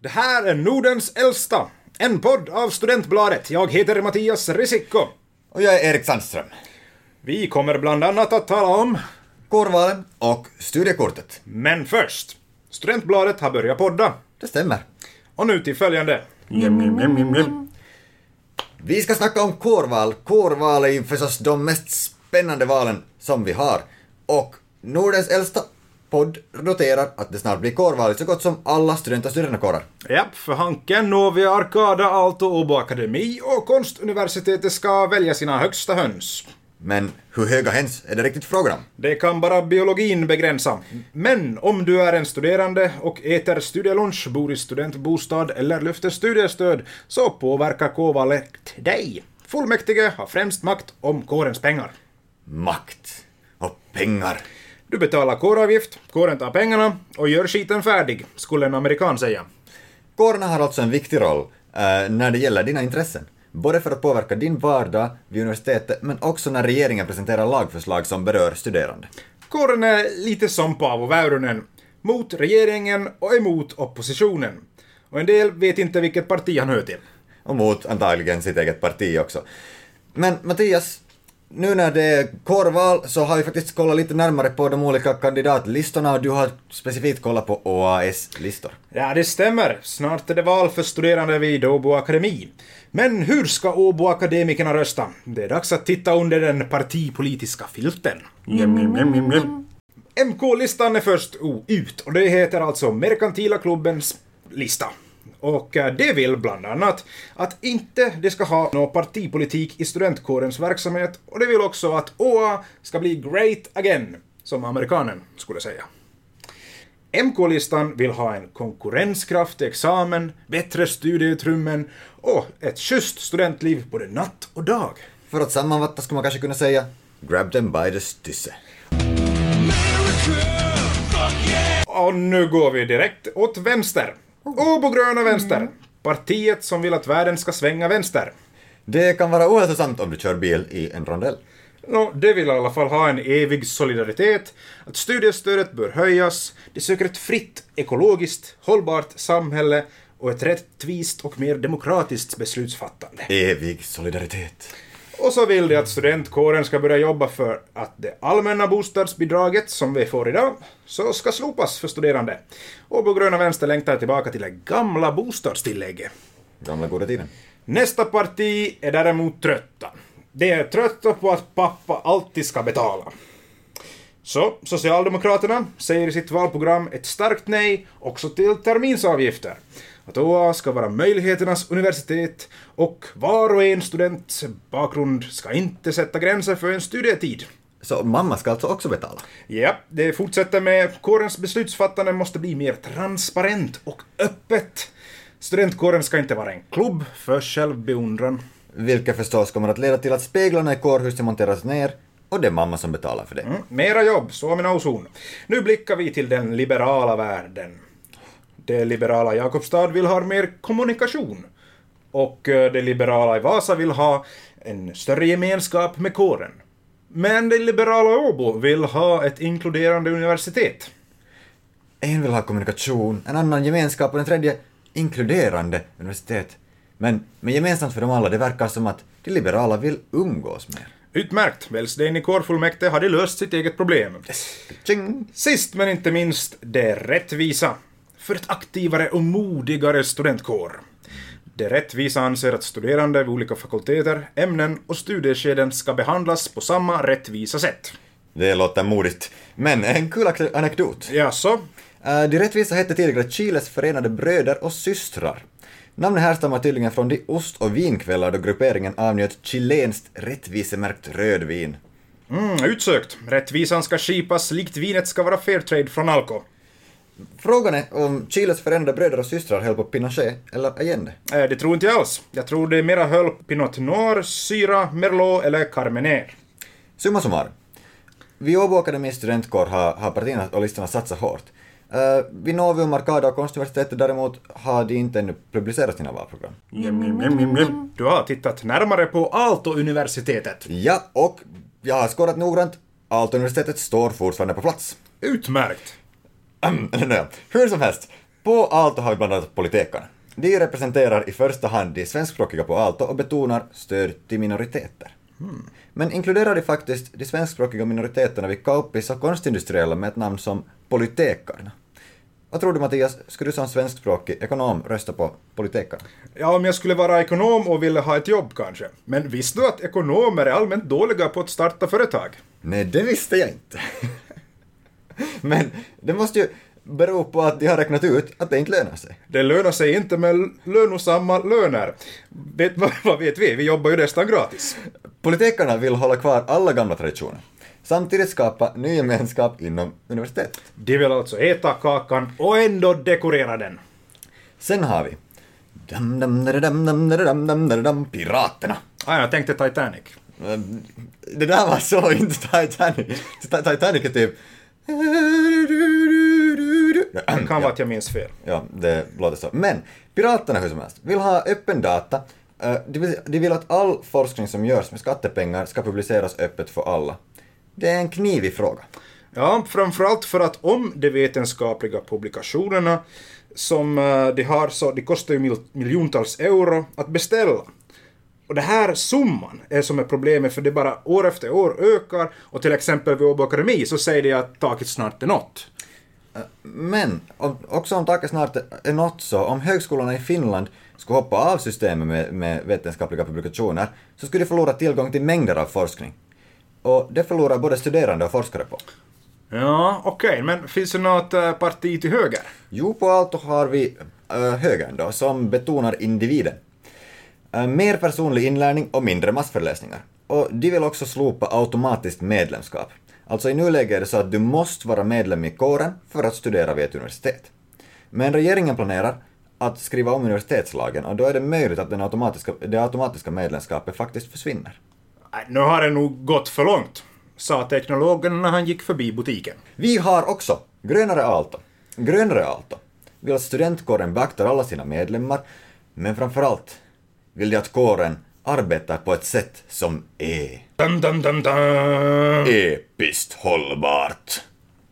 Det här är Nordens äldsta, en podd av Studentbladet. Jag heter Mattias Risikko. Och jag är Erik Sandström. Vi kommer bland annat att tala om... Kårvalen och studiekortet. Men först, Studentbladet har börjat podda. Det stämmer. Och nu till följande. Vi ska snacka om kårval. Kårval är ju förstås de mest spännande valen som vi har. Och Nordens äldsta podd noterar att det snart blir kårval i så gott som alla student och studentkårer. Japp, för Hanken, Novia, Arkada, Aalto, Åbo Akademi och Konstuniversitetet ska välja sina högsta höns. Men hur höga höns är det riktigt frågan? Det kan bara biologin begränsa. Men om du är en studerande och äter studielunch, bor i studentbostad eller lyfter studiestöd så påverkar kårvalet dig. Fullmäktige har främst makt om kårens pengar. Makt. Och pengar. Du betalar kåravgift, kåren tar pengarna och gör skiten färdig, skulle en amerikan säga. Kårerna har alltså en viktig roll eh, när det gäller dina intressen. Både för att påverka din vardag vid universitetet men också när regeringen presenterar lagförslag som berör studerande. Kåren är lite som Paavo Väyrynen. Mot regeringen och emot oppositionen. Och en del vet inte vilket parti han hör till. Och mot antagligen sitt eget parti också. Men Mattias, nu när det är kårval så har vi faktiskt kollat lite närmare på de olika kandidatlistorna och du har specifikt kollat på OAS-listor. Ja, det stämmer. Snart är det val för studerande vid Åbo Akademi. Men hur ska Åbo-akademikerna rösta? Det är dags att titta under den partipolitiska filten. MK-listan är först ut och det heter alltså Merkantila klubbens lista. Och eh, det vill bland annat att inte det ska ha någon partipolitik i studentkårens verksamhet och det vill också att OA ska bli great again, som amerikanen skulle säga. MK-listan vill ha en konkurrenskraftig examen, bättre studieutrymmen och ett schysst studentliv både natt och dag. För att sammanfatta skulle man kanske kunna säga Grab them by the stysse. Och nu går vi direkt åt vänster. Åbo-gröna vänster. Partiet som vill att världen ska svänga vänster. Det kan vara ohälsosamt om du kör bil i en rondell. Nå, det vill i alla fall ha en evig solidaritet, att studiestödet bör höjas, de söker ett fritt, ekologiskt, hållbart samhälle och ett rättvist och mer demokratiskt beslutsfattande. Evig solidaritet. Och så vill de att studentkåren ska börja jobba för att det allmänna bostadsbidraget som vi får idag så ska slopas för studerande. Och på gröna vänster längtar tillbaka till det gamla bostadstillägget. Gamla goda tiden. Nästa parti är däremot trötta. De är trötta på att pappa alltid ska betala. Så Socialdemokraterna säger i sitt valprogram ett starkt nej också till terminsavgifter. Att OA ska vara möjligheternas universitet och var och en students bakgrund ska inte sätta gränser för en studietid. Så mamma ska alltså också betala? Ja, det fortsätter med kårens beslutsfattande måste bli mer transparent och öppet. Studentkåren ska inte vara en klubb för självbeundran. Vilket förstås kommer att leda till att speglarna i kårhuset monteras ner och det är mamma som betalar för det. Mm, mera jobb, Suomen ozon. Nu blickar vi till den liberala världen. Det liberala Jakobstad vill ha mer kommunikation. Och eh, det liberala i Vasa vill ha en större gemenskap med kåren. Men det liberala Åbo vill ha ett inkluderande universitet. En vill ha kommunikation, en annan gemenskap och den tredje inkluderande universitet. Men, men gemensamt för dem alla, det verkar som att de liberala vill umgås mer. Utmärkt! Väljs det in i kårfullmäktige har de löst sitt eget problem. Sist men inte minst, det rättvisa. För ett aktivare och modigare studentkår. Det rättvisa anser att studerande vid olika fakulteter, ämnen och studieskeden ska behandlas på samma rättvisa sätt. Det låter modigt. Men en kul anekdot. Jaså? Uh, de rättvisa hette tidigare Chiles förenade bröder och systrar. Namnet härstammar tydligen från de ost och vinkvällar då grupperingen avnjöt chilenskt rättvisemärkt rödvin. Mm, utsökt. Rättvisan ska skipas likt vinet ska vara fairtrade från Alko. Frågan är om Chiles förenade bröder och systrar höll på Pinochet eller Allende. Eh, det tror inte jag alls. Jag tror det mera höll på Pinot Noir, Syra, Merlot eller Carmener. Summa summarum. Vid Åbo Akademis studentkår har, har partierna och listorna satsat hårt. Uh, vid Novium, Arkada och Konstuniversitetet däremot har de inte ännu publicerat sina valprogram. Du har tittat närmare på Aalto-universitetet. Ja, och jag har skådat noggrant. Aalto-universitetet står fortfarande på plats. Utmärkt. Hur som helst, på Aalto har vi bland annat Politekarna. De representerar i första hand de svenskspråkiga på Aalto och betonar stöd till minoriteter. Men inkluderar de faktiskt de svenskspråkiga minoriteterna vid Kauppis och Konstindustriella med ett namn som Politekarna? Vad tror du Mattias, skulle du som svenskspråkig ekonom rösta på Politekarna? Ja, om jag skulle vara ekonom och ville ha ett jobb kanske. Men visste du att ekonomer är allmänt dåliga på att starta företag? Nej, det visste jag inte. Men det måste ju bero på att de har räknat ut att det inte lönar sig. Det lönar sig inte med lönosamma löner. Vet, vad vet vi? Vi jobbar ju nästan gratis. Politikerna vill hålla kvar alla gamla traditioner samtidigt skapa ny gemenskap inom universitetet. De vill alltså äta kakan och ändå dekorera den. Sen har vi Piraterna. Ah, jag tänkte Titanic. Det där var så inte Titanic. Titanic är typ det kan vara att jag minns fel. Ja, det låter så. Men Piraterna hur som helst vill ha öppen data. Eh, De vill, att all forskning som görs med skattepengar ska publiceras öppet för alla. Det är en knivig fråga. Ja, framförallt för att om de vetenskapliga publikationerna som eh, de har så de kostar ju mil- miljontals euro att beställa. Och det här summan är som är problemet för det bara år efter år ökar och till exempel vid Åbo Akademi så säger de att taket snart är nått. Men om, också om taket snart är nått så, om högskolorna i Finland skulle hoppa av systemet med, med vetenskapliga publikationer så skulle de förlora tillgång till mängder av forskning. Och det förlorar både studerande och forskare på. Ja, okej, men finns det något eh, parti till höger? Jo, på Aalto har vi äh, högern då, som betonar individen. Äh, mer personlig inlärning och mindre massföreläsningar. Och de vill också slopa automatiskt medlemskap. Alltså i nuläget är det så att du måste vara medlem i kåren för att studera vid ett universitet. Men regeringen planerar att skriva om universitetslagen och då är det möjligt att den automatiska, det automatiska medlemskapet faktiskt försvinner. Nu har det nog gått för långt, sa teknologen när han gick förbi butiken. Vi har också Grönare Aalto. Grönare Aalto vill att studentkåren beaktar alla sina medlemmar, men framförallt vill de att kåren arbetar på ett sätt som är Dun, dun, dun, dun. episkt hållbart.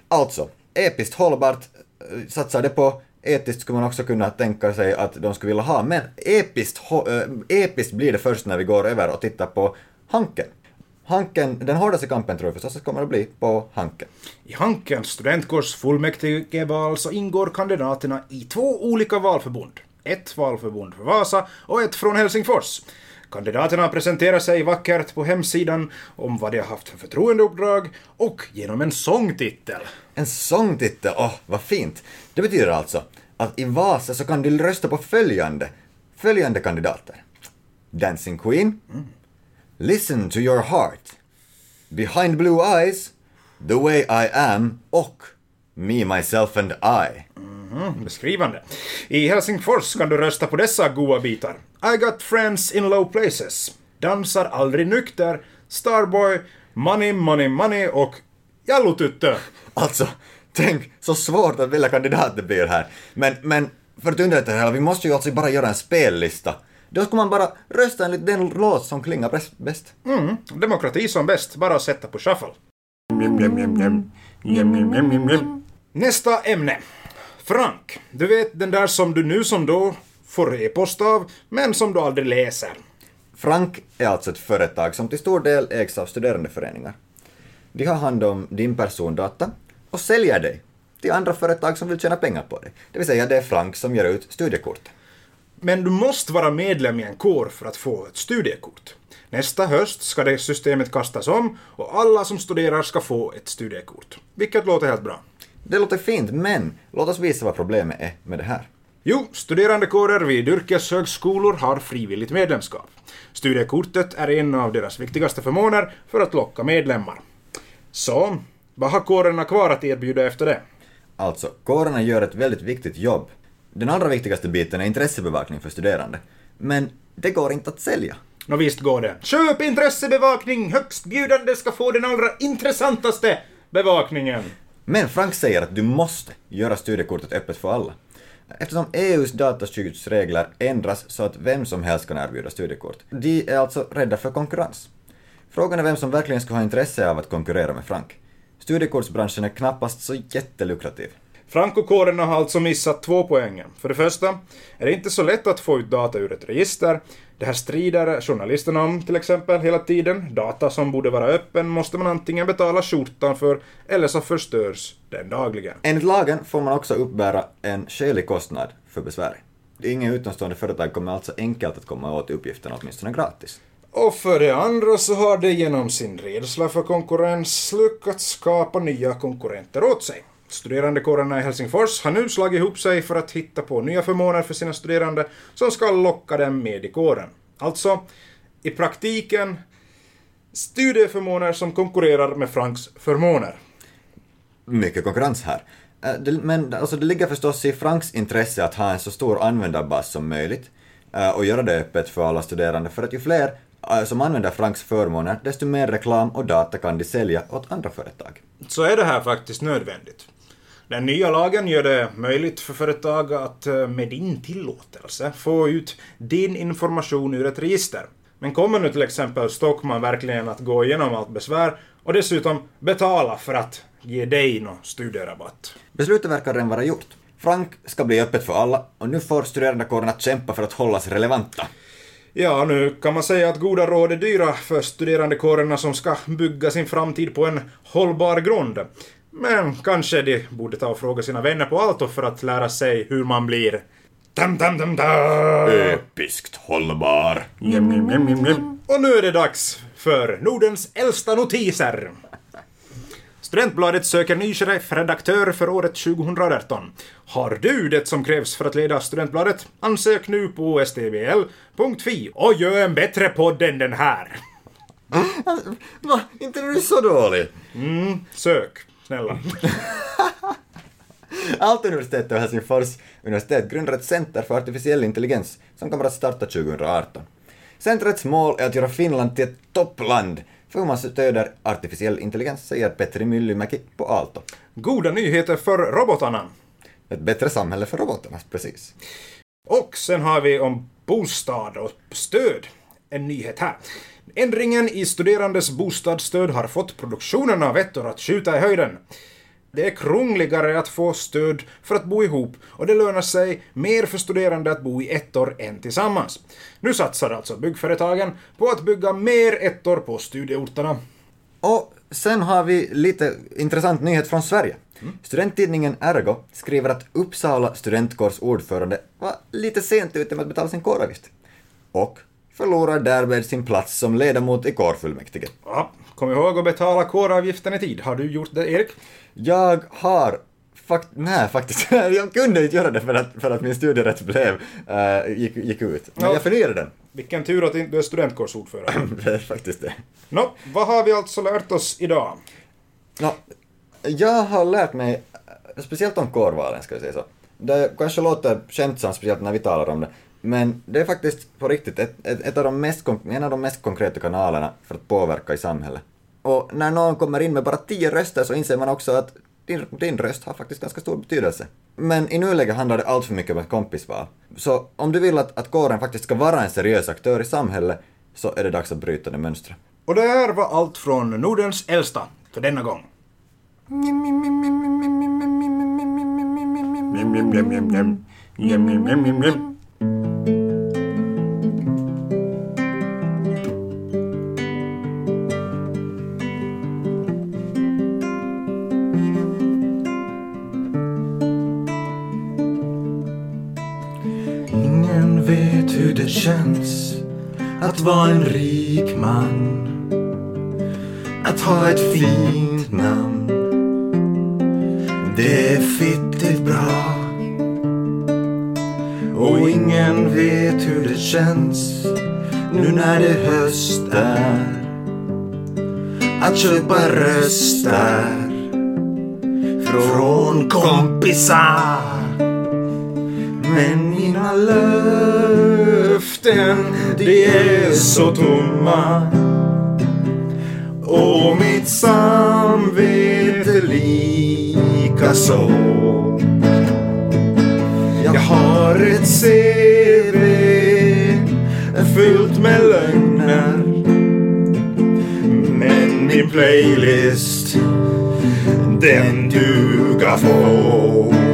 Alltså, episkt hållbart eh, satsar det på Etiskt skulle man också kunna tänka sig att de skulle vilja ha, men episkt, äh, episkt blir det först när vi går över och tittar på Hanken. Hanken, den hårdaste kampen tror jag förstås att kommer att bli på Hanken. I Hankens studentkårs fullmäktigeval så ingår kandidaterna i två olika valförbund. Ett valförbund för Vasa och ett från Helsingfors. Kandidaterna presenterar sig vackert på hemsidan om vad de har haft för förtroendeuppdrag och genom en sångtitel. En sångtitel, åh vad fint! Det betyder alltså att i Vasa så kan du rösta på följande, följande kandidater. Dancing Queen, Listen to your heart, Behind Blue Eyes, The way I am och Me, Myself and I. Mm, beskrivande. I Helsingfors kan du rösta på dessa goa bitar. I got friends in low places. Dansar aldrig nykter. Starboy. Money, money, money och Jallutyttö. Alltså, tänk så svårt att välja kandidat det blir här. Men, men för att underlätta det hela, vi måste ju alltså bara göra en spellista. Då ska man bara rösta enligt den låt som klingar bäst-. Mm, demokrati som bäst, bara sätta på shuffle. Nästa ämne. Frank. Du vet den där som du nu som då får e-post av, men som du aldrig läser. Frank är alltså ett företag som till stor del ägs av studerandeföreningar. De har hand om din persondata och säljer dig till andra företag som vill tjäna pengar på dig. Det vill säga, det är Frank som ger ut studiekort. Men du måste vara medlem i en kår för att få ett studiekort. Nästa höst ska det systemet kastas om och alla som studerar ska få ett studiekort. Vilket låter helt bra. Det låter fint, men låt oss visa vad problemet är med det här. Jo, studerandekårer vid yrkeshögskolor har frivilligt medlemskap. Studiekortet är en av deras viktigaste förmåner för att locka medlemmar. Så, vad har kårerna kvar att erbjuda efter det? Alltså, kårerna gör ett väldigt viktigt jobb. Den allra viktigaste biten är intressebevakning för studerande. Men det går inte att sälja. Nå visst går det. Köp intressebevakning! Högstbjudande ska få den allra intressantaste bevakningen. Men Frank säger att du måste göra studiekortet öppet för alla. Eftersom EUs dataskyddsregler ändras så att vem som helst kan erbjuda studiekort. De är alltså rädda för konkurrens. Frågan är vem som verkligen skulle ha intresse av att konkurrera med Frank. Studiekortsbranschen är knappast så jättelukrativ. Frankokårerna har alltså missat två poänger. För det första är det inte så lätt att få ut data ur ett register. Det här strider journalisterna om till exempel hela tiden. Data som borde vara öppen måste man antingen betala skjortan för eller så förstörs den dagligen. Enligt lagen får man också uppbära en skälig kostnad för besvär. Inga utomstående företag kommer alltså enkelt att komma åt uppgifterna, åtminstone gratis. Och för det andra så har det genom sin rädsla för konkurrens lyckats skapa nya konkurrenter åt sig. Studerandekårerna i Helsingfors har nu slagit ihop sig för att hitta på nya förmåner för sina studerande som ska locka dem med i kåren. Alltså, i praktiken, studieförmåner som konkurrerar med Franks förmåner. Mycket konkurrens här. Eh, men alltså, det ligger förstås i Franks intresse att ha en så stor användarbas som möjligt eh, och göra det öppet för alla studerande, för att ju fler eh, som använder Franks förmåner, desto mer reklam och data kan de sälja åt andra företag. Så är det här faktiskt nödvändigt. Den nya lagen gör det möjligt för företag att med din tillåtelse få ut din information ur ett register. Men kommer nu till exempel Stockman verkligen att gå igenom allt besvär och dessutom betala för att ge dig någon studierabatt? Beslutet verkar redan vara gjort. Frank ska bli öppet för alla och nu får studerandekårerna kämpa för att hållas relevanta. Ja, nu kan man säga att goda råd är dyra för studerandekårerna som ska bygga sin framtid på en hållbar grund. Men kanske de borde ta och fråga sina vänner på Alto för att lära sig hur man blir Dam, dam, dam, dam. Episkt hållbar. Jem, jem, jem. Och nu är det dags för Nordens äldsta notiser. Studentbladet söker ny chefredaktör för året 2018. Har du det som krävs för att leda Studentbladet? Ansök nu på stbl.fi och gör en bättre podd än den här. Va? Inte är du så dålig? Mm, sök. Snälla. Aalto-universitetet och Helsingfors universitet grundar ett center för artificiell intelligens som kommer att starta 2018. Centrets mål är att göra Finland till ett toppland för hur man stöder artificiell intelligens, säger Petri Myllymäki på Aalto. Goda nyheter för robotarna. Ett bättre samhälle för robotarna, precis. Och sen har vi om bostad och stöd. En nyhet här. Ändringen i studerandes bostadsstöd har fått produktionen av ettor att skjuta i höjden. Det är krångligare att få stöd för att bo ihop och det lönar sig mer för studerande att bo i ettor än tillsammans. Nu satsar alltså byggföretagen på att bygga mer ettor på studieorterna. Och sen har vi lite intressant nyhet från Sverige. Mm. Studenttidningen Ergo skriver att Uppsala studentkårs ordförande var lite sent ute med att betala sin kåravgift. Och förlorar därmed sin plats som ledamot i kårfullmäktige. Ja, kom ihåg att betala kåravgiften i tid. Har du gjort det, Erik? Jag har Fakt, nej, faktiskt. jag kunde inte göra det för att, för att min studierätt blev, uh, gick, gick ut. Men ja. jag förnyade den. Vilken tur att du är studentkårsordförande. det är faktiskt det. Nå, vad har vi alltså lärt oss idag? Nå, jag har lärt mig, speciellt om kårvalen ska vi säga så. Det kanske låter skämtsamt, speciellt när vi talar om det, men det är faktiskt på riktigt ett, ett, ett av de mest, en av de mest konkreta kanalerna för att påverka i samhället. Och när någon kommer in med bara tio röster så inser man också att din, din röst har faktiskt ganska stor betydelse. Men i nuläget handlar det allt för mycket om ett kompisval. Så om du vill att, att kåren faktiskt ska vara en seriös aktör i samhället så är det dags att bryta det mönstret. Och det här var allt från Nordens äldsta för denna gång. Känns att vara en rik man. Att ha ett fint namn. Det är fittigt bra. Och ingen vet hur det känns nu när det höst är. Att köpa röster från kompisar. Men mina luften, de är så tomma. Och mitt samvete lika så. Jag har ett CV fyllt med lögner. Men min playlist, den duga få.